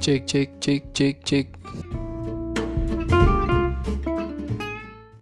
check check check check check.